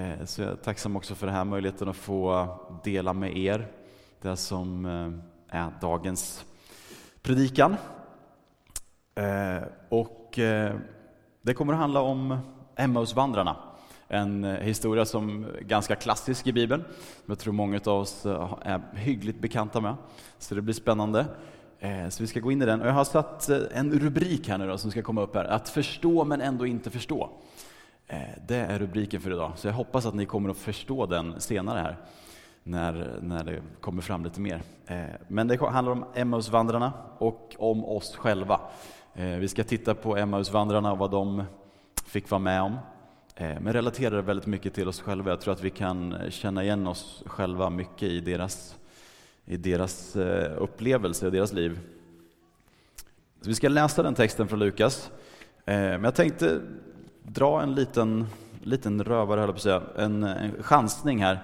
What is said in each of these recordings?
Eh, så jag är tacksam också för den här möjligheten att få dela med er det som eh, är dagens predikan. Eh, och det kommer att handla om Emmausvandrarna. En historia som är ganska klassisk i Bibeln, som jag tror många av oss är hyggligt bekanta med. Så det blir spännande. Så vi ska gå in i den. Och jag har satt en rubrik här nu då, som ska komma upp här. Att förstå men ändå inte förstå. Eh, det är rubriken för idag, så jag hoppas att ni kommer att förstå den senare här, när, när det kommer fram lite mer. Eh, men det handlar om Emmausvandrarna och om oss själva. Eh, vi ska titta på Emmausvandrarna och vad de fick vara med om, men relaterar väldigt mycket till oss själva. Jag tror att vi kan känna igen oss själva mycket i deras, i deras upplevelse och deras liv. Så vi ska läsa den texten från Lukas, men jag tänkte dra en liten, liten rövare, höll på att säga, en, en chansning här.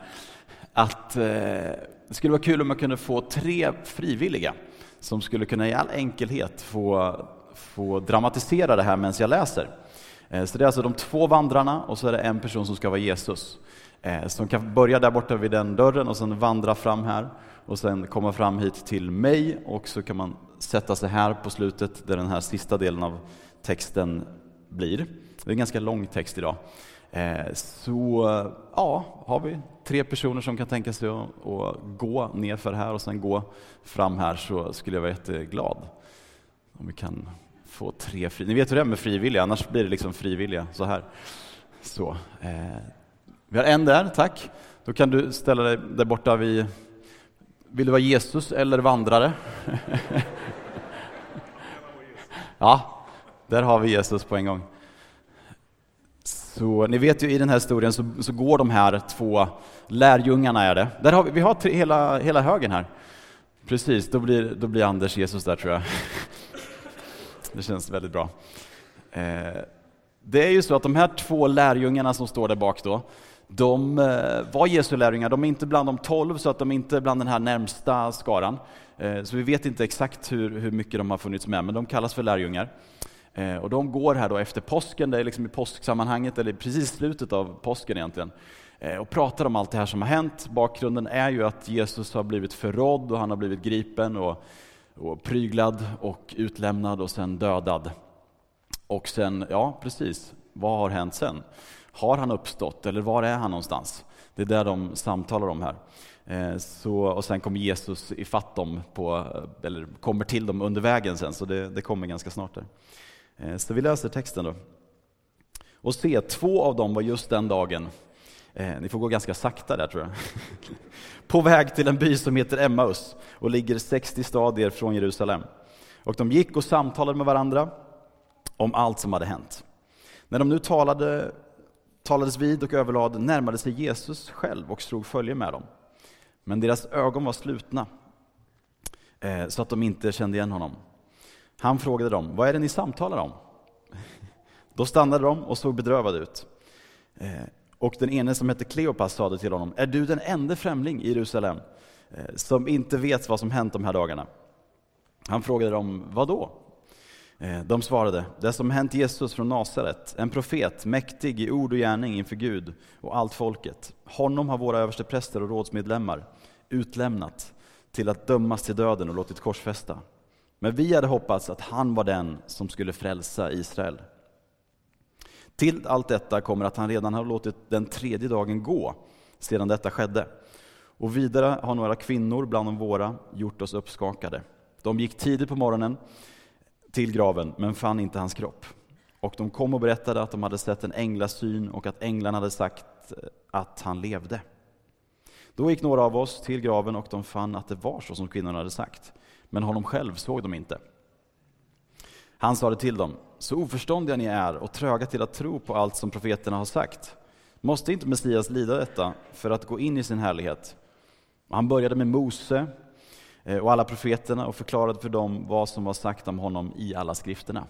Att eh, det skulle vara kul om man kunde få tre frivilliga som skulle kunna i all enkelhet få, få dramatisera det här medan jag läser. Eh, så det är alltså de två vandrarna och så är det en person som ska vara Jesus. Eh, som kan börja där borta vid den dörren och sen vandra fram här och sen komma fram hit till mig och så kan man sätta sig här på slutet där den här sista delen av texten blir. Det är en ganska lång text idag. Eh, så ja, har vi tre personer som kan tänka sig att, gå ner för här och sen gå fram här så skulle jag vara jätteglad om vi kan få tre fri... Ni vet hur det är med frivilliga, annars blir det liksom frivilliga så här. Så, eh, vi har en där, tack. Då kan du ställa dig där borta vid... Vill du vara Jesus eller vandrare? ja, där har vi Jesus på en gång. Så ni vet ju i den här historien så, så går de här två lärjungarna är det. Där har vi, vi har tre, hela, hela högen här. Precis, då blir, då blir Anders Jesus där tror jag. Det känns väldigt bra. Eh, det är ju så att de här två lärjungarna som står där bak då, de eh, var Jesu lärjungar. De är inte bland de tolv, så att de är inte bland den här närmsta skaran. Eh, så vi vet inte exakt hur, hur mycket de har funnits med, men de kallas för lärjungar. Eh, och de går här då efter påsken, det är liksom i påsksammanhanget, eller precis slutet av påsken egentligen, eh, och pratar om allt det här som har hänt. Bakgrunden är ju att Jesus har blivit förrådd och han har blivit gripen och, och pryglad och utlämnad och sen dödad. Och sen, ja precis, vad har hänt sen? Har han uppstått eller var är han någonstans? Det är det de samtalar om här. Eh, så, och sen kommer Jesus ifatt dem, på, eller kommer till dem under vägen sen, så det, det kommer ganska snart. Där. Eh, så vi läser texten då. Och se, två av dem var just den dagen, eh, ni får gå ganska sakta där tror jag, på väg till en by som heter Emmaus och ligger 60 stadier från Jerusalem. Och de gick och samtalade med varandra om allt som hade hänt. När de nu talade, talades vid och överlade närmade sig Jesus själv och slog följe med dem. Men deras ögon var slutna, eh, så att de inte kände igen honom. Han frågade dem, vad är det ni samtalar om? Då stannade de och såg bedrövade ut. Eh, och den ene som hette Kleopas sade till honom, är du den enda främling i Jerusalem eh, som inte vet vad som hänt de här dagarna? Han frågade dem, vad då? Eh, de svarade, det som hänt Jesus från Nasaret, en profet, mäktig i ord och gärning inför Gud och allt folket. Honom har våra överstepräster och rådsmedlemmar utlämnat till att dömas till döden och låtit korsfästa. Men vi hade hoppats att han var den som skulle frälsa Israel. Till allt detta kommer att han redan har låtit den tredje dagen gå sedan detta skedde. Och vidare har några kvinnor bland de våra gjort oss uppskakade. De gick tidigt på morgonen till graven, men fann inte hans kropp. Och de kom och berättade att de hade sett en änglasyn och att änglarna hade sagt eh, att han levde. Då gick några av oss till graven och de fann att det var så som kvinnorna hade sagt men honom själv såg de inte. Han sade till dem, så oförståndiga ni är och tröga till att tro på allt som profeterna har sagt. Måste inte Messias lida detta för att gå in i sin härlighet? Han började med Mose eh, och alla profeterna och förklarade för dem vad som var sagt om honom i alla skrifterna.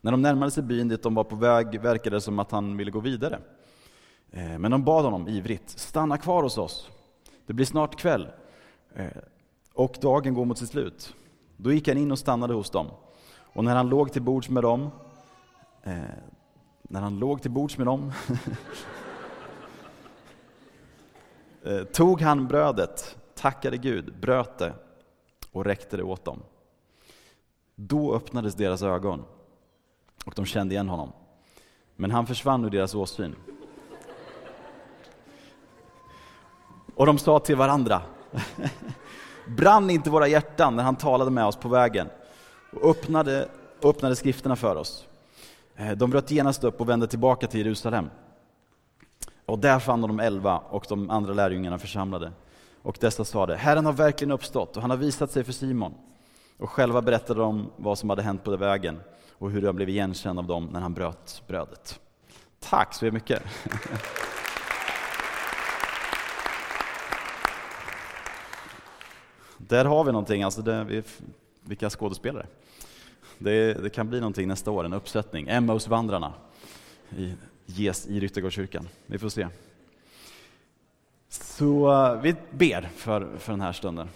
När de närmade sig byn dit de var på väg verkade det som att han ville gå vidare. Eh, men de bad honom ivrigt, stanna kvar hos oss. Det blir snart kväll. Eh, och dagen går mot sitt slut. Då gick han in och stannade hos dem. Och när han låg till bords med dem, eh, när han låg till bords med dem, eh, tog han brödet, tackade Gud, bröt det och räckte det åt dem. Då öppnades deras ögon och de kände igen honom. Men han försvann ur deras åsyn. Och de sa till varandra, brann inte våra hjärtan när han talade med oss på vägen och öppnade, öppnade skrifterna för oss. Eh, de bröt genast upp och vände tillbaka till Jerusalem. Och där fann de elva och de andra lärjungarna församlade. Och dessa sade, Herren har verkligen uppstått och han har visat sig för Simon. Och själva berättade de vad som hade hänt på vägen och hur han blev igenkänd av dem när han bröt brödet. Tack så mycket! Där har vi någonting, alltså det, vi, vilka skådespelare. Det, det, kan bli någonting nästa år, en uppsättning. Emmausvandrarna i, ges i Ryttargårdskyrkan. Vi får se. Så eh, vi ber för, för den här stunden.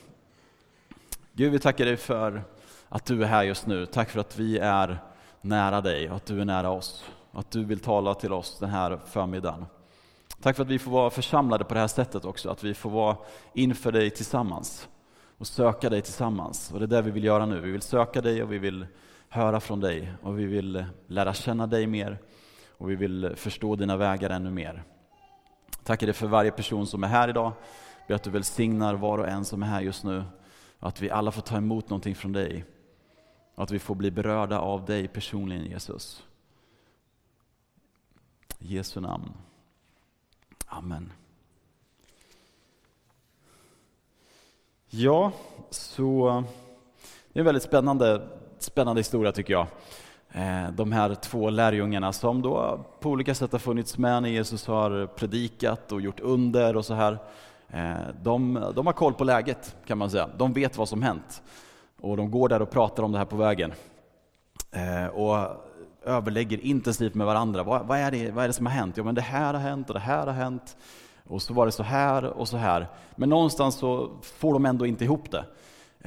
Gud, vi tackar dig för att du är här just nu. Tack för att vi är nära dig och att du är nära oss. Att du vill tala till oss den här förmiddagen. Tack för att vi får vara församlade på det här sättet också, att vi får vara inför dig tillsammans och söka dig tillsammans. Och det är det vi vill göra nu. Vi vill söka dig och vi vill höra från dig och vi vill lära känna dig mer och vi vill förstå dina vägar ännu mer. Tackar dig för varje person som är här idag. Ber att du välsignar var och en som är här just nu. Att vi alla får ta emot någonting från dig. Att vi får bli berörda av dig personligen Jesus. I Jesu namn. Amen. Ja, så det är en väldigt spännande, spännande historia tycker jag. Eh, de här två lärjungarna som då på olika sätt har funnits med när Jesus har predikat och gjort under och så här. Eh, de, de har koll på läget kan man säga. De vet vad som hänt. Och de går där och pratar om det här på vägen. Eh, och överlägger intensivt med varandra. Vad, vad, är det, vad är det som har hänt? Ja, men det här har hänt och det här har hänt. Och så var det så här och så här. Men någonstans så får de ändå inte ihop det.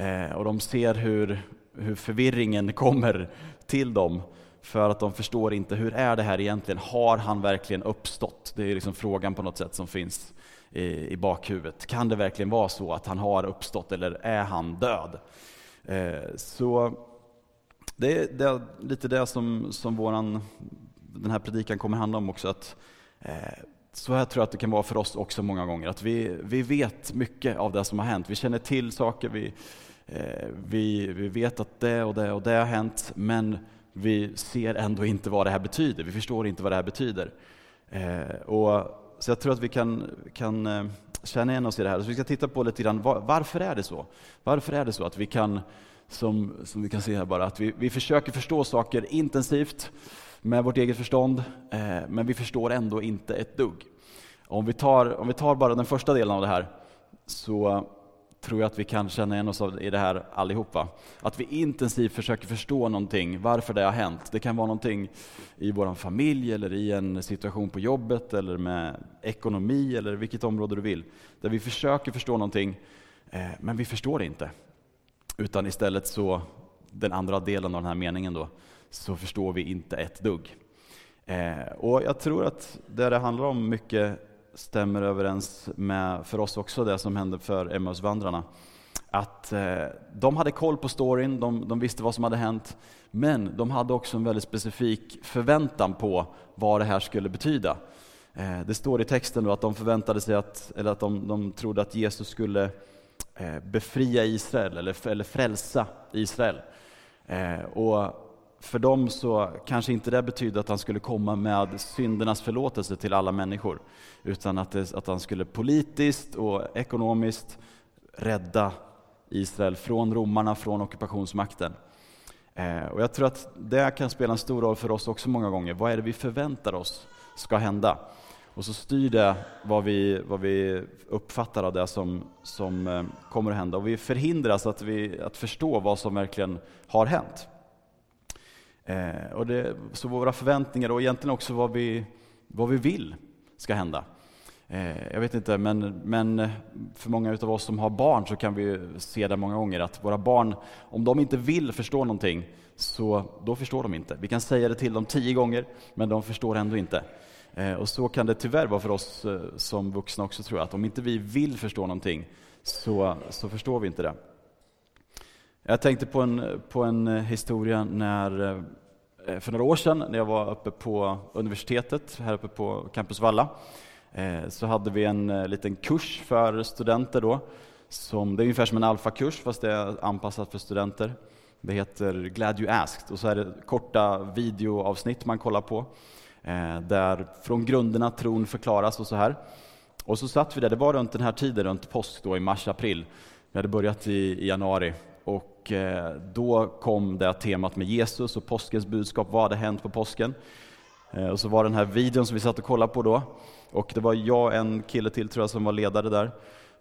Eh, och de ser hur, hur förvirringen kommer till dem. För att de förstår inte, hur är det här egentligen? Har han verkligen uppstått? Det är liksom frågan på något sätt som finns i, i bakhuvudet. Kan det verkligen vara så att han har uppstått eller är han död? Eh, så det är, det är, lite det som, som våran, den här predikan kommer handla om också. Att, eh, så här tror jag att det kan vara för oss också många gånger. Att vi, vi vet mycket av det som har hänt. Vi känner till saker, vi, eh, vi, vi vet att det och det och det har hänt, men vi ser ändå inte vad det här betyder. Vi förstår inte vad det här betyder. Eh, och, så jag tror att vi kan, kan eh, känna igen oss i det här. Så vi ska titta på lite grann, var, varför är det så? Varför är det så att vi kan, som, som vi kan se här bara, att vi, vi försöker förstå saker intensivt, med vårt eget förstånd, eh, men vi förstår ändå inte ett dugg. Om vi, tar, om vi tar bara den första delen av det här, så tror jag att vi kan känna igen oss i det här allihopa. Att vi intensivt försöker förstå någonting, varför det har hänt. Det kan vara någonting i vår familj, eller i en situation på jobbet, eller med ekonomi, eller vilket område du vill. Där vi försöker förstå någonting, eh, men vi förstår det inte. Utan istället så, den andra delen av den här meningen då, så förstår vi inte ett dugg. Eh, och jag tror att det det handlar om mycket stämmer överens med, för oss också, det som hände för Emmausvandrarna. Att eh, de hade koll på storyn, de, de, visste vad som hade hänt, men de hade också en väldigt specifik förväntan på vad det här skulle betyda. Eh, det står i texten att de förväntade sig att, eller att de, de trodde att Jesus skulle eh, befria Israel, eller, eller frälsa Israel. Eh, och för dem så kanske inte det betydde att han skulle komma med syndernas förlåtelse till alla människor, utan att, det, att han skulle politiskt och ekonomiskt rädda Israel från romarna, från ockupationsmakten. Eh, och jag tror att det kan spela en stor roll för oss också många gånger. Vad är det vi förväntar oss ska hända? Och så styr det vad vi, vad vi uppfattar av det som, som eh, kommer att hända. Och vi förhindras att, vi, att förstå vad som verkligen har hänt. Eh, och det, så våra förväntningar och egentligen också vad vi, vad vi vill ska hända. Eh, jag vet inte, men, men för många av oss som har barn så kan vi se det många gånger att våra barn, om de inte vill förstå någonting, så då förstår de inte. Vi kan säga det till dem tio gånger, men de förstår ändå inte. Eh, och så kan det tyvärr vara för oss eh, som vuxna också tror jag, att om inte vi vill förstå någonting så, så förstår vi inte det. Jag tänkte på en, på en eh, historia när, eh, för några år sedan när jag var uppe på universitetet, här uppe på Campus Valla. Eh, så hade vi en liten kurs för studenter då som, det är ungefär som en alfakurs fast det är anpassat för studenter. Det heter Glad You Asked och så är det korta videoavsnitt man kollar på. Där från grunderna tron förklaras och så här. Och så satt vi där, det var runt den här tiden, runt påsk då i mars-april. Vi hade börjat i, i januari och eh, då kom det temat med Jesus och påskens budskap. Vad hade hänt på påsken? Eh, och så var den här videon som vi satt och kollade på då. Och det var jag och en kille till tror jag som var ledare där.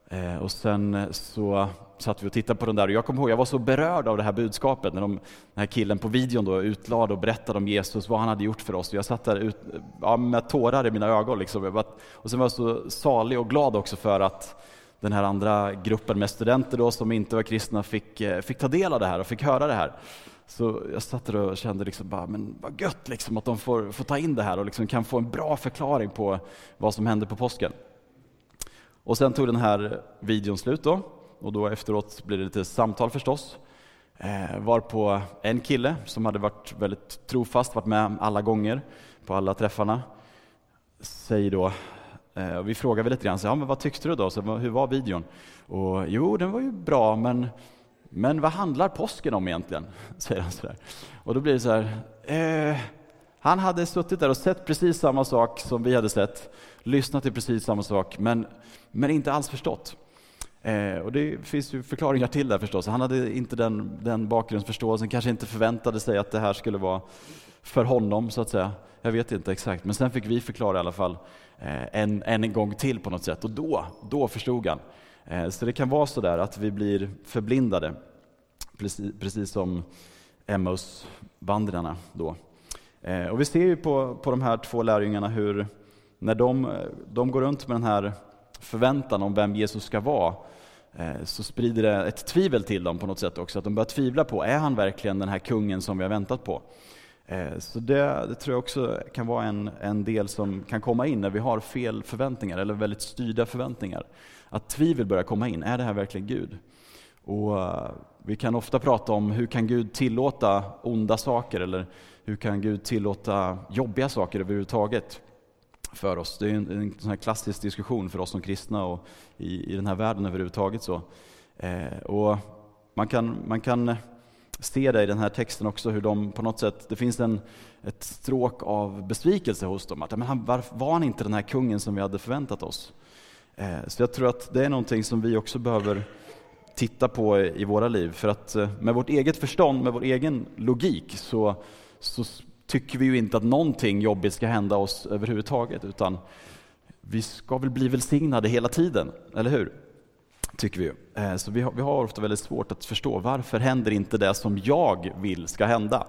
Eh, och sen så satt vi och tittade på den där och jag kommer ihåg, jag var så berörd av det här budskapet när de, den här killen på videon då utlade och berättade om Jesus, vad han hade gjort för oss. Och jag satt där ut, ja, med tårar i mina ögon. Liksom. Och sen var jag så salig och glad också för att den här andra gruppen med studenter då, som inte var kristna fick, eh, fick ta del av det här och fick höra det här. Så jag satt där och kände liksom bara, men vad gött liksom att de får, får ta in det här och liksom kan få en bra förklaring på vad som hände på påsken. Och sen tog den här videon slut då, och då efteråt blev det lite samtal förstås. Eh, var på en kille som hade varit väldigt trofast, varit med alla gånger på alla träffarna, säger då, eh, och vi frågade lite grann, så, ja, men vad tyckte du då? Så, hur var videon? Och jo, den var ju bra, men, men vad handlar påsken om egentligen? Säger han sådär. Och då blir det så här, eh, han hade suttit där och sett precis samma sak som vi hade sett, lyssnat till precis samma sak, men, men inte alls förstått. Eh, och det finns ju förklaringar till det förstås. Han hade inte den, den bakgrundsförståelsen, kanske inte förväntade sig att det här skulle vara för honom, så att säga. Jag vet inte exakt, men sen fick vi förklara i alla fall eh, en, en gång till på något sätt. Och då, då förstod han. Eh, så det kan vara så där att vi blir förblindade, precis, precis som Emmaus-vandrarna då. Eh, och vi ser ju på, på de här två lärjungarna hur, när de, de går runt med den här förväntan om vem Jesus ska vara, eh, så sprider det ett tvivel till dem på något sätt också. Att de börjar tvivla på, är han verkligen den här kungen som vi har väntat på? Eh, så det, det, tror jag också kan vara en, en del som kan komma in när vi har fel förväntningar, eller väldigt styrda förväntningar. Att tvivel börjar komma in, är det här verkligen Gud? Och eh, vi kan ofta prata om hur kan Gud tillåta onda saker, eller hur kan Gud tillåta jobbiga saker överhuvudtaget för oss? Det är en, en sån klassisk diskussion för oss som kristna och i, i den här världen överhuvudtaget. Så. Eh, och man, kan, man kan eh, se det i den här texten också, hur de på något sätt, det finns en, ett stråk av besvikelse hos dem. Att, men han, var, var han inte den här kungen som vi hade förväntat oss? Eh, så jag tror att det är någonting som vi också behöver titta på i våra liv. För att eh, med vårt eget förstånd, med vår egen logik, så så tycker vi ju inte att någonting jobbigt ska hända oss överhuvudtaget, utan vi ska väl bli välsignade hela tiden, eller hur? Tycker vi. ju. Eh, så vi har, vi har ofta väldigt svårt att förstå varför händer inte det som jag vill ska hända?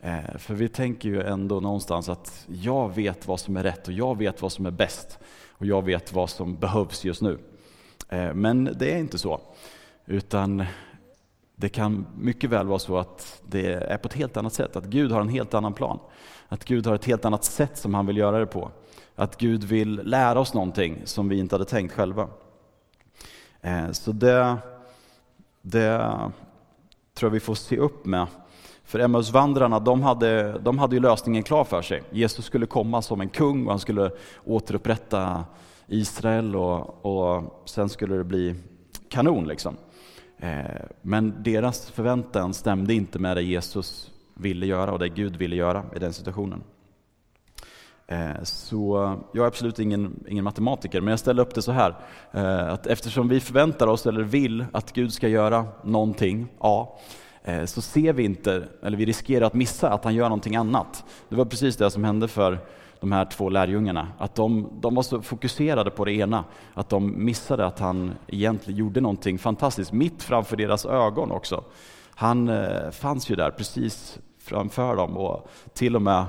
Eh, för vi tänker ju ändå någonstans att jag vet vad som är rätt och jag vet vad som är bäst och jag vet vad som behövs just nu. Eh, men det är inte så, utan det kan mycket väl vara så att det är på ett helt annat sätt, att Gud har en helt annan plan. Att Gud har ett helt annat sätt som han vill göra det på. Att Gud vill lära oss någonting som vi inte hade tänkt själva. Eh, så det, det tror jag vi får se upp med. För Emmausvandrarna, de hade, de hade ju lösningen klar för sig. Jesus skulle komma som en kung och han skulle återupprätta Israel och, och sen skulle det bli kanon. Liksom. Eh, men deras förväntan stämde inte med det Jesus ville göra och det Gud ville göra i den situationen. Eh, så jag är absolut ingen, ingen matematiker, men jag ställer upp det så här. Eh, att eftersom vi förväntar oss eller vill att Gud ska göra någonting, ja, så ser vi inte, eller vi riskerar att missa att han gör någonting annat. Det var precis det som hände för de här två lärjungarna. Att de, de var så fokuserade på det ena att de missade att han egentligen gjorde någonting fantastiskt mitt framför deras ögon också. Han eh, fanns ju där precis framför dem och till och med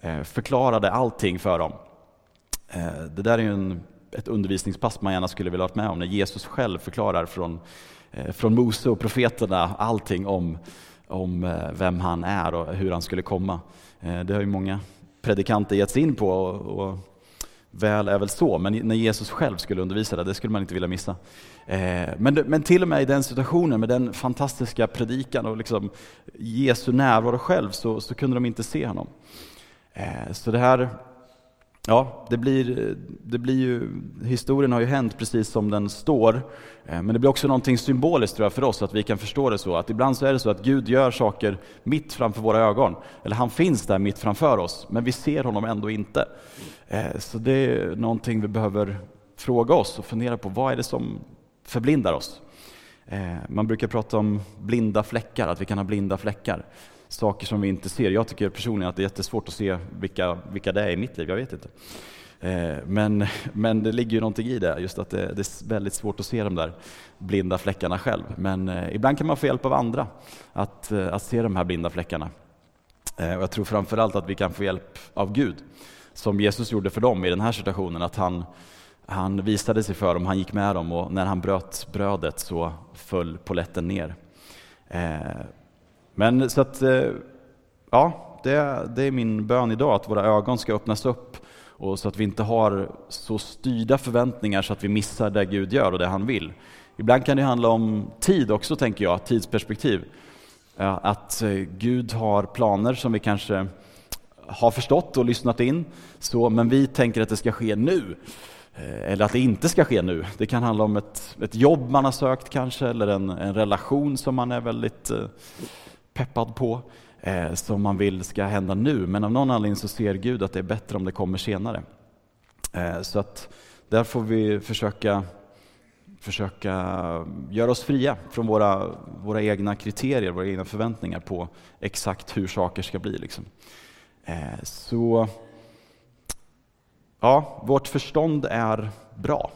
eh, förklarade allting för dem. Eh, det där är ju en, ett undervisningspass man gärna skulle vilja ha med om, när Jesus själv förklarar från, från Mose och profeterna allting om, om vem han är och hur han skulle komma. Det har ju många predikanter gett sig in på. Och, och väl är väl så, men när Jesus själv skulle undervisa det, det skulle man inte vilja missa. Eh, men, men till och med i den situationen med den fantastiska predikan och liksom Jesu närvaro själv så, så kunde de inte se honom. Eh, så det här Ja, det blir, det blir ju, historien har ju hänt precis som den står. Eh, men det blir också någonting symboliskt tror jag för oss, att vi kan förstå det så. Att ibland så är det så att Gud gör saker mitt framför våra ögon. Eller han finns där mitt framför oss, men vi ser honom ändå inte. Eh, så det är någonting vi behöver fråga oss och fundera på. Vad är det som förblindar oss? Eh, man brukar prata om blinda fläckar, att vi kan ha blinda fläckar saker som vi inte ser. Jag tycker personligen att det är jättesvårt att se vilka, vilka det är i mitt liv, jag vet inte. Eh, men, men det ligger ju någonting i det, just att det, det, är väldigt svårt att se de där blinda fläckarna själv. Men eh, ibland kan man få hjälp av andra att, eh, att se de här blinda fläckarna. Och jag tror framförallt att vi kan få hjälp av Gud, som Jesus gjorde för dem i den här situationen, att han, han visade sig för dem, han gick med dem och när han bröt brödet så föll poletten ner. Men så att, eh, ja, det, det är min bön idag, att våra ögon ska öppnas upp och så att vi inte har så styrda förväntningar så att vi missar det Gud gör och det han vill. Ibland kan det handla om tid också, tänker jag, tidsperspektiv. Eh, att eh, Gud har planer som vi kanske har förstått och lyssnat in, så, men vi tänker att det ska ske nu. Eller att det inte ska ske nu. Det kan handla om ett, ett jobb man har sökt kanske, eller en, en relation som man är väldigt peppad på, eh, som man vill ska hända nu. Men av någon anledning så ser Gud att det är bättre om det kommer senare. Eh, så att där får vi försöka, försöka göra oss fria från våra, våra egna kriterier, våra egna förväntningar på exakt hur saker ska bli. Liksom. Eh, så ja, vårt förstånd är bra.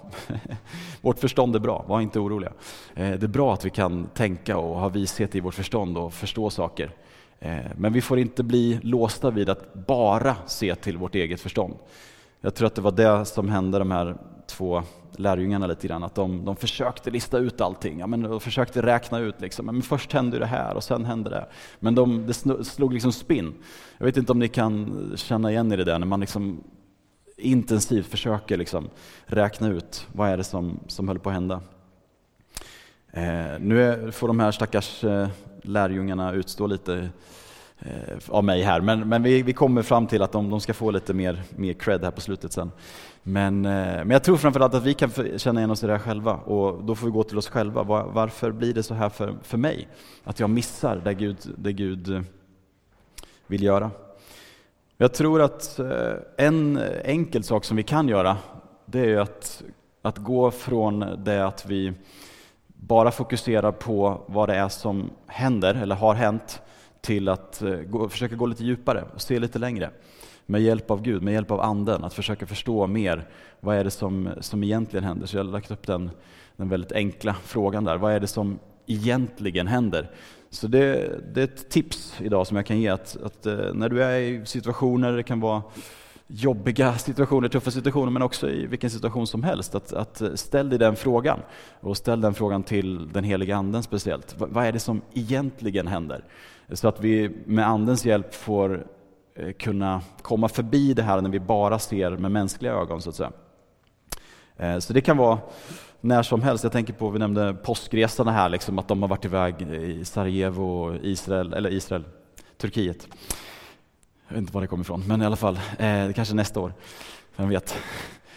vårt förstånd är bra, var inte oroliga. Eh, det är bra att vi kan tänka och ha vishet i vårt förstånd och förstå saker. Eh, men vi får inte bli låsta vid att bara se till vårt eget förstånd. Jag tror att det var det som hände de här två lärjungarna lite grann, att de, de försökte lista ut allting. Ja, men de försökte räkna ut, liksom. men först hände det här och sen hände det. Men de, det slog liksom spinn. Jag vet inte om ni kan känna igen er i det, där när man liksom intensivt försöker liksom räkna ut vad är det som, som höll på att hända. Eh, nu är, får de här stackars eh, lärjungarna utstå lite eh, av mig här, men, men vi, vi kommer fram till att de, de ska få lite mer, mer cred här på slutet sen. Men, eh, men jag tror framförallt att vi kan känna igen oss i det här själva och då får vi gå till oss själva. Var, varför blir det så här för, för mig? Att jag missar det Gud, det Gud eh, vill göra. Jag tror att eh, en enkel sak som vi kan göra, det är att, att gå från det att vi bara fokuserar på vad det är som händer eller har hänt till att eh, gå, försöka gå lite djupare och se lite längre. Med hjälp av Gud, med hjälp av Anden, att försöka förstå mer. Vad är det som, som egentligen händer? Så jag har lagt upp den, den väldigt enkla frågan där. Vad är det som egentligen händer? Så det, det, är ett tips idag som jag kan ge, att, att eh, när du är i situationer, det kan vara jobbiga situationer, tuffa situationer, men också i vilken situation som helst, att, att eh, ställ dig den frågan. Och ställ den frågan till den heliga anden speciellt. V vad är det som egentligen händer? Så att vi med andens hjälp får eh, kunna komma förbi det här när vi bara ser med mänskliga ögon, så att säga. Så det kan vara när som helst. Jag tänker på, vi nämnde påskresarna här, liksom, att de har varit iväg i Sarajevo, Israel, eller Israel, Turkiet. Jag vet inte var det kommer ifrån, men i alla fall, eh, kanske nästa år. Vem vet?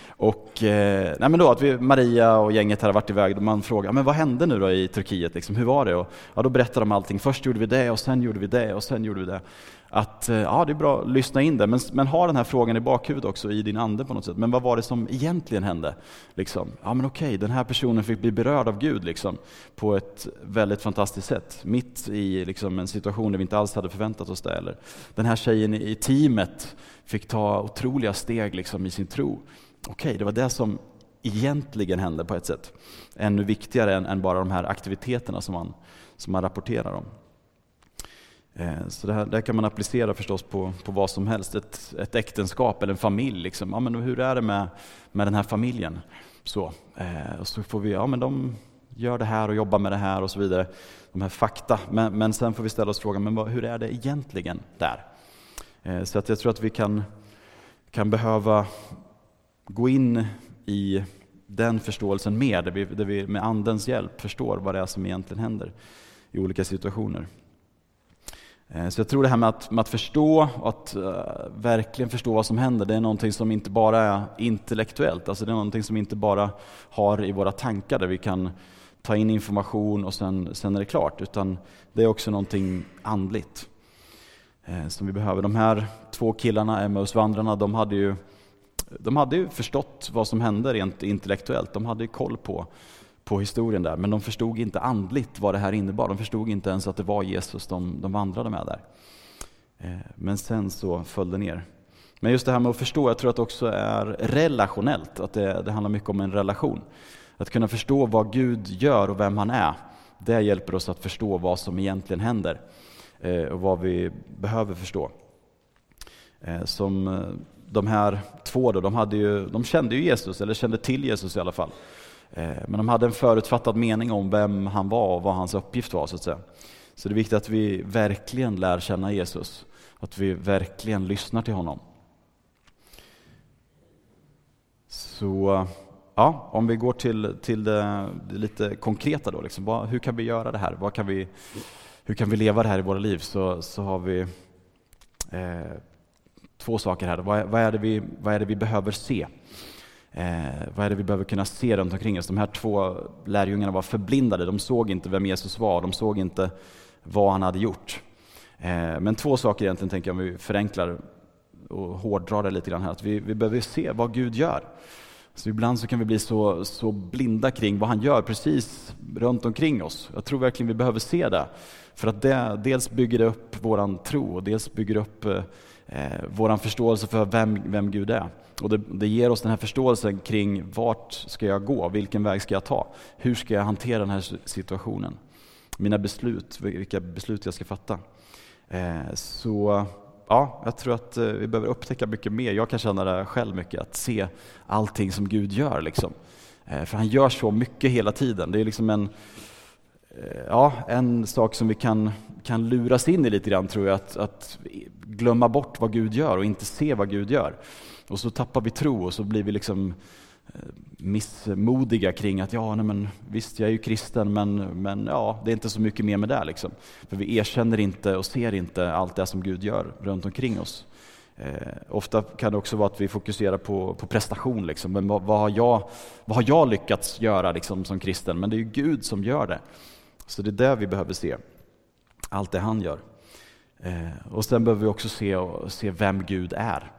Och, eh, nej men då att vi, Maria och gänget här har varit iväg, och man frågar men vad hände nu då i Turkiet, liksom, hur var det? Och, ja, då berättar de allting, först gjorde vi det och sen gjorde vi det och sen gjorde vi det. Att, eh, ja det är bra att lyssna in det, men, men ha den här frågan i bakhuvudet också i din ande på något sätt. Men vad var det som egentligen hände? Liksom, ja men okej, den här personen fick bli berörd av Gud liksom, på ett väldigt fantastiskt sätt. Mitt i liksom, en situation där vi inte alls hade förväntat oss det. Eller, den här tjejen i teamet fick ta otroliga steg liksom, i sin tro okej, det var det som egentligen hände på ett sätt. Ännu viktigare än, än bara de här aktiviteterna som man, som man rapporterar om. Eh, så det här, det här kan man applicera förstås på, på vad som helst. Ett, ett äktenskap eller en familj. Liksom. Ja, men hur är det med, med den här familjen? Så, eh, och så får vi, ja men de gör det här och jobbar med det här och så vidare. De här fakta. Men, men sen får vi ställa oss frågan, men vad, hur är det egentligen där? Eh, så att jag tror att vi kan, kan behöva gå in i den förståelsen mer, där vi, där vi med Andens hjälp förstår vad det är som egentligen händer i olika situationer. Eh, så jag tror det här med att, med att förstå, att uh, verkligen förstå vad som händer, det är någonting som inte bara är intellektuellt, alltså det är någonting som inte bara har i våra tankar där vi kan ta in information och sen, sen är det klart, utan det är också någonting andligt uh, som vi behöver. De här två killarna, Emmausvandrarna, de hade ju de hade ju förstått vad som hände rent intellektuellt, de hade ju koll på på historien där, men de förstod inte andligt vad det här innebar. De förstod inte ens att det var Jesus de, de vandrade med där. Eh, men sen så föll det ner. Men just det här med att förstå, jag tror att det också är relationellt, att det, det handlar mycket om en relation. Att kunna förstå vad Gud gör och vem han är, det hjälper oss att förstå vad som egentligen händer eh, och vad vi behöver förstå. Eh, som de här två då, de, hade ju, de kände ju Jesus, eller kände till Jesus i alla fall. Eh, men de hade en förutfattad mening om vem han var och vad hans uppgift var. Så att säga. Så det är viktigt att vi verkligen lär känna Jesus, att vi verkligen lyssnar till honom. Så ja, om vi går till, till det, det lite konkreta då, liksom, vad, hur kan vi göra det här? Vad kan vi, hur kan vi leva det här i våra liv? Så, så har vi eh, två saker här. Vad, vad, är det vi, vad är det vi behöver se? Eh, vad är det vi behöver kunna se runt omkring oss? De här två lärjungarna var förblindade, de såg inte vem Jesus var, de såg inte vad han hade gjort. Eh, men två saker egentligen, tänker jag, om vi förenklar och hårdrar det lite grann här, att vi, vi behöver se vad Gud gör. Så ibland så kan vi bli så, så blinda kring vad han gör precis runt omkring oss. Jag tror verkligen vi behöver se det. För att det dels bygger det upp våran tro och dels bygger det upp eh, eh, vår förståelse för vem, vem Gud är. Och det, det, ger oss den här förståelsen kring vart ska jag gå, vilken väg ska jag ta, hur ska jag hantera den här situationen, mina beslut, vilka beslut jag ska fatta. Eh, så ja, jag tror att eh, vi behöver upptäcka mycket mer. Jag kan känna det själv mycket, att se allting som Gud gör. Liksom. Eh, för han gör så mycket hela tiden. Det är liksom en, Eh, ja, en sak som vi kan, kan luras in i lite grann, tror jag, att, att glömma bort vad Gud gör och inte se vad Gud gör. Och så tappar vi tro och så blir vi liksom eh, missmodiga kring att ja, nej men, visst jag är ju kristen men, men ja, det är inte så mycket mer med det. Liksom. För vi erkänner inte och ser inte allt det som Gud gör runt omkring oss. Eh, ofta kan det också vara att vi fokuserar på, på prestation. Liksom. Men vad, vad, har jag, vad har jag lyckats göra liksom, som kristen? Men det är ju Gud som gör det. Så det är det vi behöver se. Allt det han gör. Eh, och sen behöver vi också se, se vem Gud är.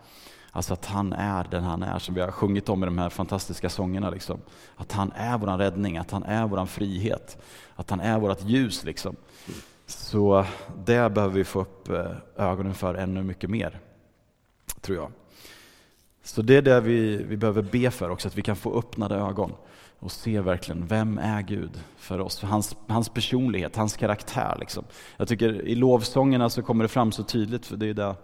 Alltså att han är den han är, som vi har sjungit om i de här fantastiska sångerna. Liksom. Att han är vår räddning, att han är vår frihet, att han är vårt ljus. Liksom. Så det behöver vi få upp eh, ögonen för ännu mycket mer, tror jag. Så det är det vi, vi behöver be för också, att vi kan få öppnade ögon och se verkligen, vem är Gud för oss? För hans, hans personlighet, hans karaktär. Liksom. Jag tycker i lovsångerna så kommer det fram så tydligt, för det är det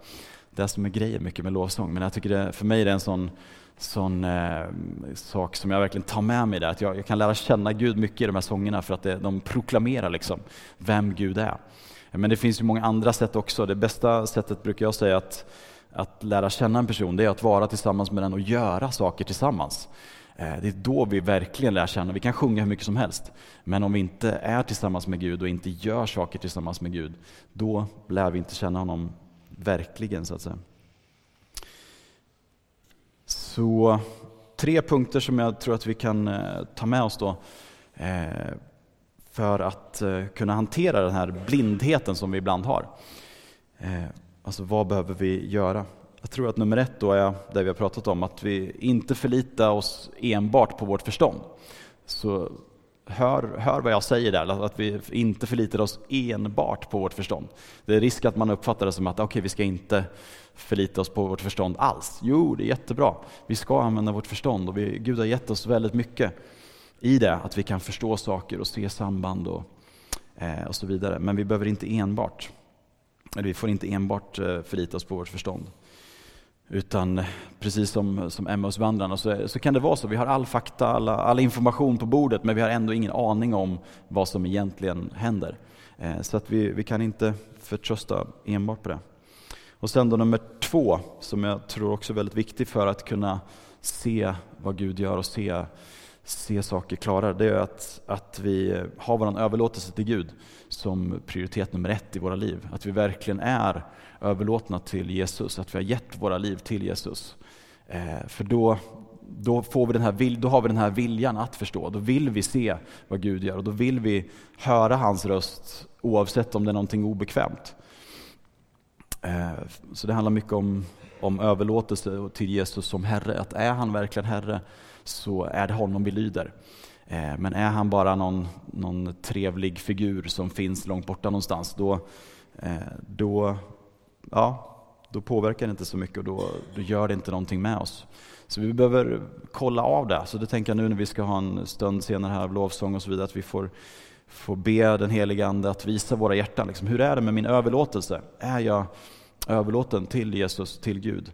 det som är grejen mycket med lovsång. Men jag tycker det, för mig är det en sån, sån eh, sak som jag verkligen tar med mig där. Att jag, jag, kan lära känna Gud mycket i de här sångerna för att det, de proklamerar liksom vem Gud är. Men det finns ju många andra sätt också. Det bästa sättet brukar jag säga att, att lära känna en person, det är att vara tillsammans med den och göra saker tillsammans. Eh, det är då vi verkligen lär känna. Vi kan sjunga hur mycket som helst, men om vi inte är tillsammans med Gud och inte gör saker tillsammans med Gud, då lär vi inte känna honom verkligen så att säga. Så tre punkter som jag tror att vi kan eh, ta med oss då eh, för att kunna hantera den här blindheten som vi ibland har. Alltså vad behöver vi göra? Jag tror att nummer ett då är det vi har pratat om, att vi inte förlitar oss enbart på vårt förstånd. Så hör, hör vad jag säger där, att vi inte förlitar oss enbart på vårt förstånd. Det är risk att man uppfattar det som att okay, vi ska inte förlita oss på vårt förstånd alls. Jo, det är jättebra. Vi ska använda vårt förstånd och vi, Gud har gett oss väldigt mycket i det, att vi kan förstå saker och se samband och, eh, och så vidare. Men vi behöver inte enbart, eller vi får inte enbart eh, förlita oss på vårt förstånd. Utan eh, precis som, som Emmausvandrarna så, så kan det vara så. Vi har all fakta, alla, all information på bordet men vi har ändå ingen aning om vad som egentligen händer. Eh, så att vi, vi kan inte förtrösta enbart på det. Och sen då nummer två, som jag tror också är väldigt viktig för att kunna se vad Gud gör och se, se saker klarare, det är att, att vi har vår överlåtelse till Gud som prioritet nummer ett i våra liv. Att vi verkligen är överlåtna till Jesus, att vi har gett våra liv till Jesus. Eh, för då, då, får vi den här, då har vi den här viljan att förstå. Då vill vi se vad Gud gör och då vill vi höra hans röst oavsett om det är någonting obekvämt. Eh, så det handlar mycket om, om överlåtelse till Jesus som Herre. Att är han verkligen Herre så är det honom vi lyder. Eh, men är han bara någon, någon trevlig figur som finns långt borta någonstans, då, då, ja, då påverkar det inte så mycket och då, då gör det inte någonting med oss. Så vi behöver kolla av det. Så det tänker jag nu när vi ska ha en stund senare här av lovsång och så vidare, att vi får, får be den helige Ande att visa våra hjärtan. Liksom, hur är det med min överlåtelse? Är jag överlåten till Jesus, till Gud?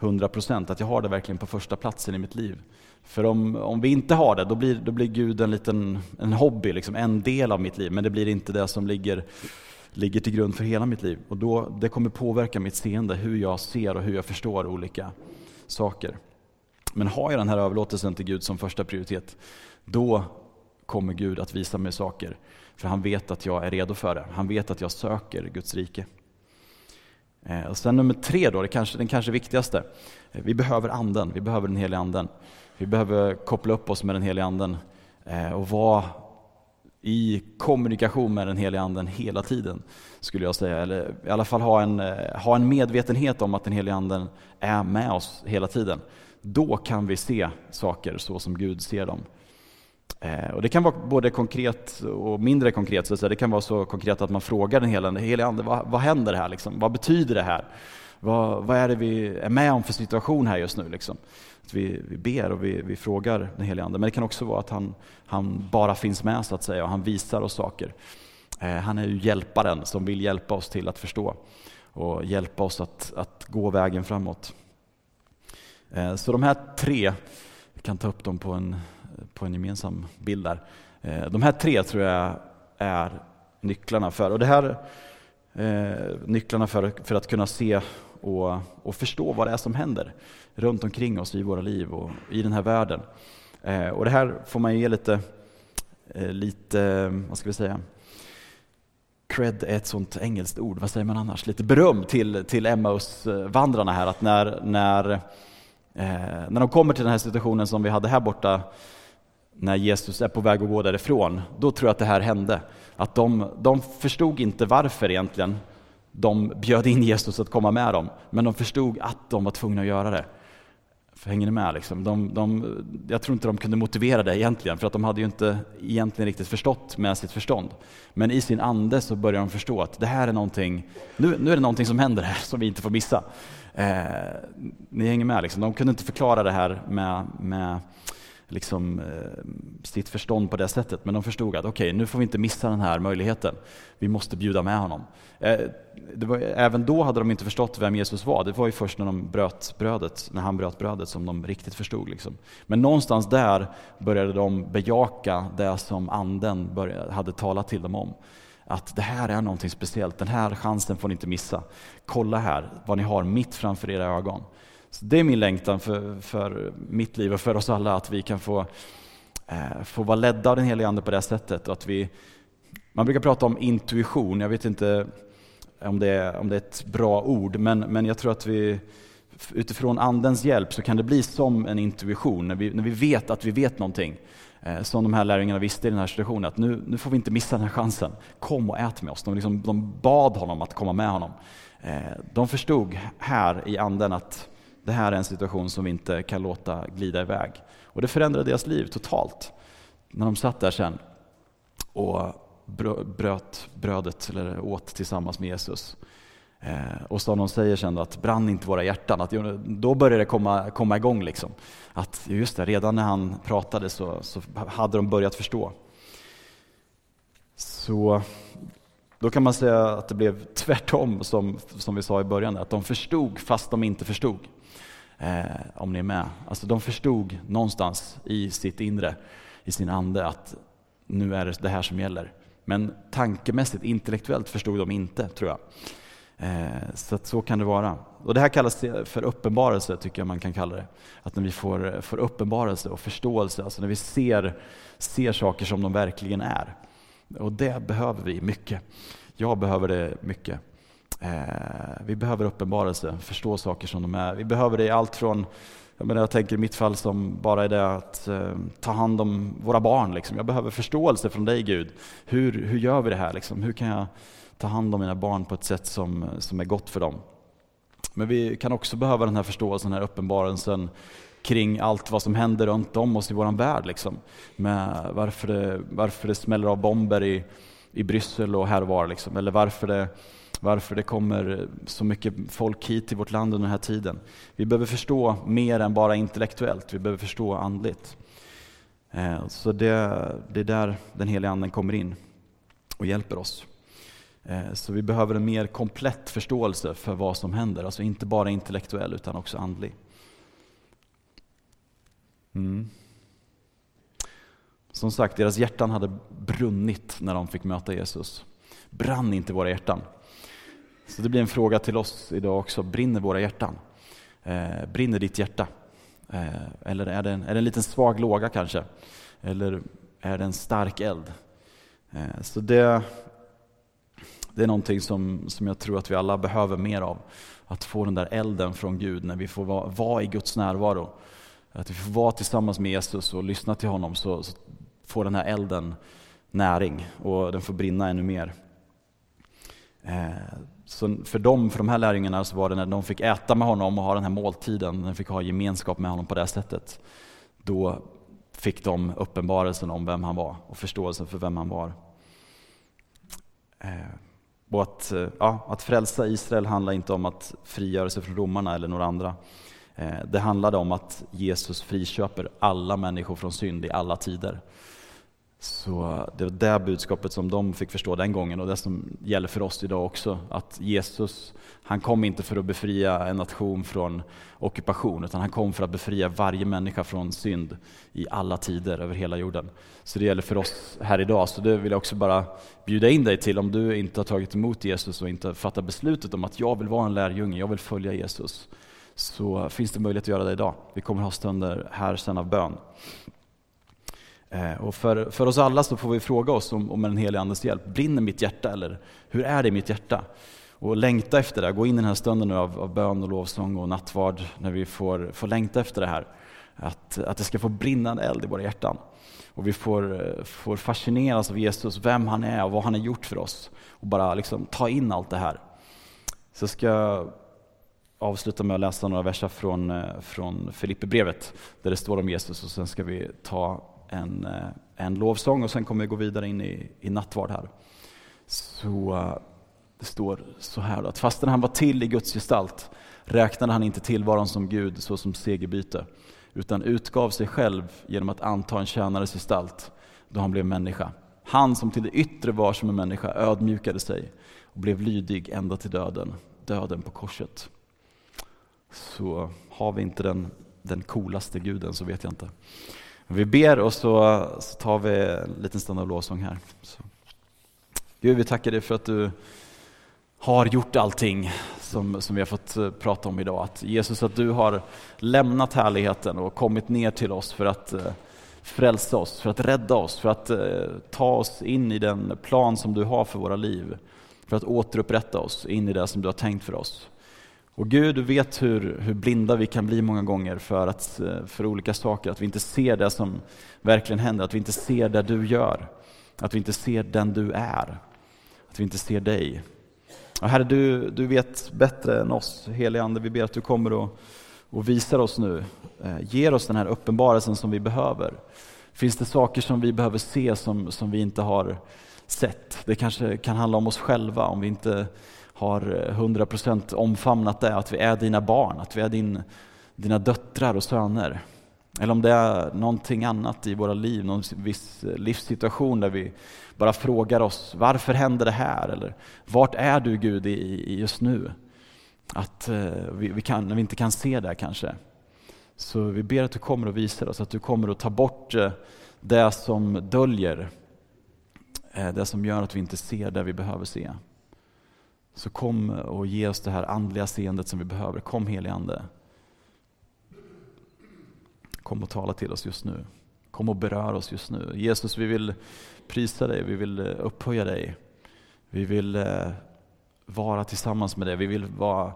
100 procent, att jag har det verkligen på första platsen i mitt liv. För om, om vi inte har det, då blir, då blir Gud en liten en hobby, liksom, en del av mitt liv. Men det blir inte det som ligger, ligger till grund för hela mitt liv. Och då, det kommer påverka mitt seende, hur jag ser och hur jag förstår olika saker. Men har jag den här överlåtelsen till Gud som första prioritet, då kommer Gud att visa mig saker. För han vet att jag är redo för det. Han vet att jag söker Guds rike. Eh, och sen nummer tre, då, det kanske, den kanske viktigaste. Eh, vi behöver anden, vi behöver den heliga anden. Vi behöver koppla upp oss med den heliga anden eh, och vara i kommunikation med den heliga anden hela tiden, skulle jag säga. Eller i alla fall ha en, eh, ha en medvetenhet om att den heliga anden är med oss hela tiden. Då kan vi se saker så som Gud ser dem. Eh, och Det kan vara både konkret och mindre konkret. Så det kan vara så konkret att man frågar den heliga Ande, vad, vad händer här? Liksom? Vad betyder det här? Vad, vad, är det vi är med om för situation här just nu? Liksom? Att vi, vi ber och vi, vi frågar den helige Ande. Men det kan också vara att han, han bara finns med så att säga och han visar oss saker. Eh, han är ju hjälparen som vill hjälpa oss till att förstå och hjälpa oss att, att gå vägen framåt. Eh, så de här tre, vi kan ta upp dem på en, på en gemensam bild där. Eh, de här tre tror jag är nycklarna för, och det här eh, nycklarna för, för att kunna se och, och förstå vad det är som händer runt omkring oss i våra liv och i den här världen. Eh, och det här får man ju ge lite, eh, lite, vad ska vi säga, cred är ett sånt engelskt ord, vad säger man annars? Lite beröm till, till Emmaus-vandrarna här, att när, när, eh, när de kommer till den här situationen som vi hade här borta, när Jesus är på väg att gå därifrån, då tror jag att det här hände. Att de, de förstod inte varför egentligen, de bjöd in Jesus att komma med dem, men de förstod att de var tvungna att göra det. För hänger ni med? Liksom? De, de, jag tror inte de kunde motivera det egentligen, för att de hade ju inte egentligen riktigt förstått med sitt förstånd. Men i sin ande så börjar de förstå att det här är någonting, nu, nu är det någonting som händer här som vi inte får missa. Eh, ni hänger med? Liksom. De kunde inte förklara det här med, med liksom, eh, sitt förstånd på det sättet. Men de förstod att okej, okay, nu får vi inte missa den här möjligheten. Vi måste bjuda med honom. Eh, var, även då hade de inte förstått vem Jesus var. Det var ju först när, de bröt brödet, när han bröt brödet som de riktigt förstod. Liksom. Men någonstans där började de bejaka det som anden började, hade talat till dem om. Att det här är någonting speciellt, den här chansen får ni inte missa. Kolla här vad ni har mitt framför era ögon. Så det är min längtan för, för mitt liv och för oss alla, att vi kan få, eh, få vara ledda av den heliga Ande på det sättet. Och att vi, man brukar prata om intuition, jag vet inte om det är, om det är ett bra ord, men, men jag tror att vi utifrån Andens hjälp så kan det bli som en intuition, när vi, när vi vet att vi vet någonting. Eh, som de här lärjungarna visste i den här situationen, att nu, nu får vi inte missa den här chansen. Kom och ät med oss. De, liksom, de bad honom att komma med honom. Eh, de förstod här i anden att det här är en situation som vi inte kan låta glida iväg. Och det förändrade deras liv totalt. När de satt där sen och bröt brödet, eller åt tillsammans med Jesus. Eh, och som de säger sen då, att brann inte våra hjärtan? Att, då började det komma, komma igång. Liksom. Att just det, redan när han pratade så, så hade de börjat förstå. Så då kan man säga att det blev tvärtom som, som vi sa i början, att de förstod fast de inte förstod. Eh, om ni är med. Alltså de förstod någonstans i sitt inre, i sin ande, att nu är det det här som gäller. Men tankemässigt, intellektuellt förstod de inte, tror jag. Eh, så att så kan det vara. Och det här kallas för uppenbarelse, tycker jag man kan kalla det. Att när vi får, får uppenbarelse och förståelse, alltså när vi ser, ser saker som de verkligen är. Och det behöver vi mycket. Jag behöver det mycket. Eh, vi behöver uppenbarelse, förstå saker som de är. Vi behöver det i allt från jag, menar, jag tänker i mitt fall som bara är det att eh, ta hand om våra barn. Liksom. Jag behöver förståelse från dig Gud. Hur, hur gör vi det här? Liksom? Hur kan jag ta hand om mina barn på ett sätt som, som är gott för dem? Men vi kan också behöva den här förståelsen, den här uppenbarelsen kring allt vad som händer runt om oss i vår värld. Liksom. Med varför, det, varför det smäller av bomber i, i Bryssel och här och var. Liksom. Eller varför det varför det kommer så mycket folk hit till vårt land under den här tiden. Vi behöver förstå mer än bara intellektuellt, vi behöver förstå andligt. Eh, så det, det är där den heliga Anden kommer in och hjälper oss. Eh, så vi behöver en mer komplett förståelse för vad som händer, alltså inte bara intellektuell utan också andlig. Mm. Som sagt, deras hjärtan hade brunnit när de fick möta Jesus. Brann inte våra hjärtan? Så det blir en fråga till oss idag också. Brinner våra hjärtan? Eh, brinner ditt hjärta? Eh, eller är det, en, är det en liten svag låga kanske? Eller är det en stark eld? Eh, så det, det är någonting som, som jag tror att vi alla behöver mer av. Att få den där elden från Gud när vi får vara, vara i Guds närvaro. Att vi får vara tillsammans med Jesus och lyssna till honom så, så får den här elden näring och den får brinna ännu mer. Eh, så för dem, för de här lärjungarna, så var det när de fick äta med honom och ha den här måltiden, när de fick ha gemenskap med honom på det sättet. Då fick de uppenbarelsen om vem han var och förståelsen för vem han var. Eh, och att, eh, ja, att frälsa Israel handlar inte om att frigöra sig från romarna eller några andra. Det handlade om att Jesus friköper alla människor från synd i alla tider. Så det var det budskapet som de fick förstå den gången och det som gäller för oss idag också. Att Jesus, han kom inte för att befria en nation från ockupation, utan han kom för att befria varje människa från synd i alla tider över hela jorden. Så det gäller för oss här idag. Så det vill jag också bara bjuda in dig till om du inte har tagit emot Jesus och inte fattat beslutet om att jag vill vara en lärjunge, jag vill följa Jesus. Så finns det möjlighet att göra det idag. Vi kommer ha stunder här sen av bön. Eh, och för, för oss alla så får vi fråga oss om, om den helige Andes hjälp. Brinner mitt hjärta eller hur är det i mitt hjärta? Och längta efter det, gå in i den här stunden nu av, av bön och lovsång och nattvard när vi får, får längta efter det här. Att, att det ska få brinna en eld i våra hjärtan. Och vi får, får fascineras av Jesus, vem han är och vad han har gjort för oss. Och bara liksom ta in allt det här. Så ska jag avsluta med att läsa några verser från, eh, från Filipperbrevet där det står om Jesus och sen ska vi ta en, eh, en lovsång och sen kommer vi gå vidare in i, i nattvard här. Så eh, det står så här att fastän han var till i Guds gestalt räknade han inte tillvaron som Gud såsom segerbyte utan utgav sig själv genom att anta en tjänares gestalt då han blev människa. Han som till det yttre var som en människa ödmjukade sig och blev lydig ända till döden, döden på korset. Så har vi inte den, den coolaste guden så vet jag inte. Vi ber och så, så tar vi en liten stund av lovsång här. Så. Gud, vi tackar dig för att du har gjort allting som, som vi har fått eh, prata om idag. Att Jesus, att du har lämnat härligheten och kommit ner till oss för att eh, frälsa oss, för att rädda oss, för att eh, ta oss in i den plan som du har för våra liv. För att återupprätta oss in i det som du har tänkt för oss. Och Gud, du vet hur, hur blinda vi kan bli många gånger för, att, eh, för olika saker, att vi inte ser det som verkligen händer, att vi inte ser det du gör, att vi inte ser den du är, att vi inte ser dig. Och Herre, du, du vet bättre än oss, helige Ande, vi ber att du kommer och, och visar oss nu, eh, ger oss den här uppenbarelsen som vi behöver. Finns det saker som vi behöver se som, som vi inte har sett? Det kanske kan handla om oss själva, om vi inte har eh, 100% omfamnat det, att vi är dina barn, att vi är din, dina döttrar och söner. Eller om det är någonting annat i våra liv, någon viss livssituation där vi bara frågar oss varför händer det här? Eller vart är du Gud i, i just nu? Att eh, vi, vi, kan, när vi inte kan se det kanske. Så vi ber att du kommer och visar oss, att du kommer att ta bort eh, det som döljer, eh, det som gör att vi inte ser det vi behöver se. Så kom och ge oss det här andliga seendet som vi behöver. Kom helige Ande. Kom och tala till oss just nu. Kom och berör oss just nu. Jesus, vi vill prisa dig, vi vill eh, upphöja dig. Vi vill eh, vara tillsammans med dig. Vi vill vara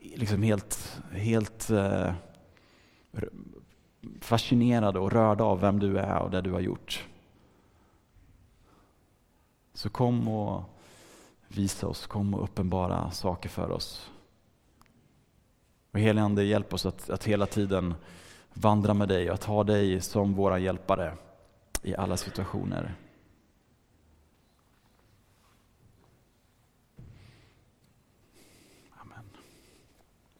liksom helt, helt eh, fascinerade och rörda av vem du är och det du har gjort. Så kom och visa oss, kom och uppenbara saker för oss. Och Ande, hjälp oss att, att hela tiden vandra med dig och att ha dig som våra hjälpare i alla situationer.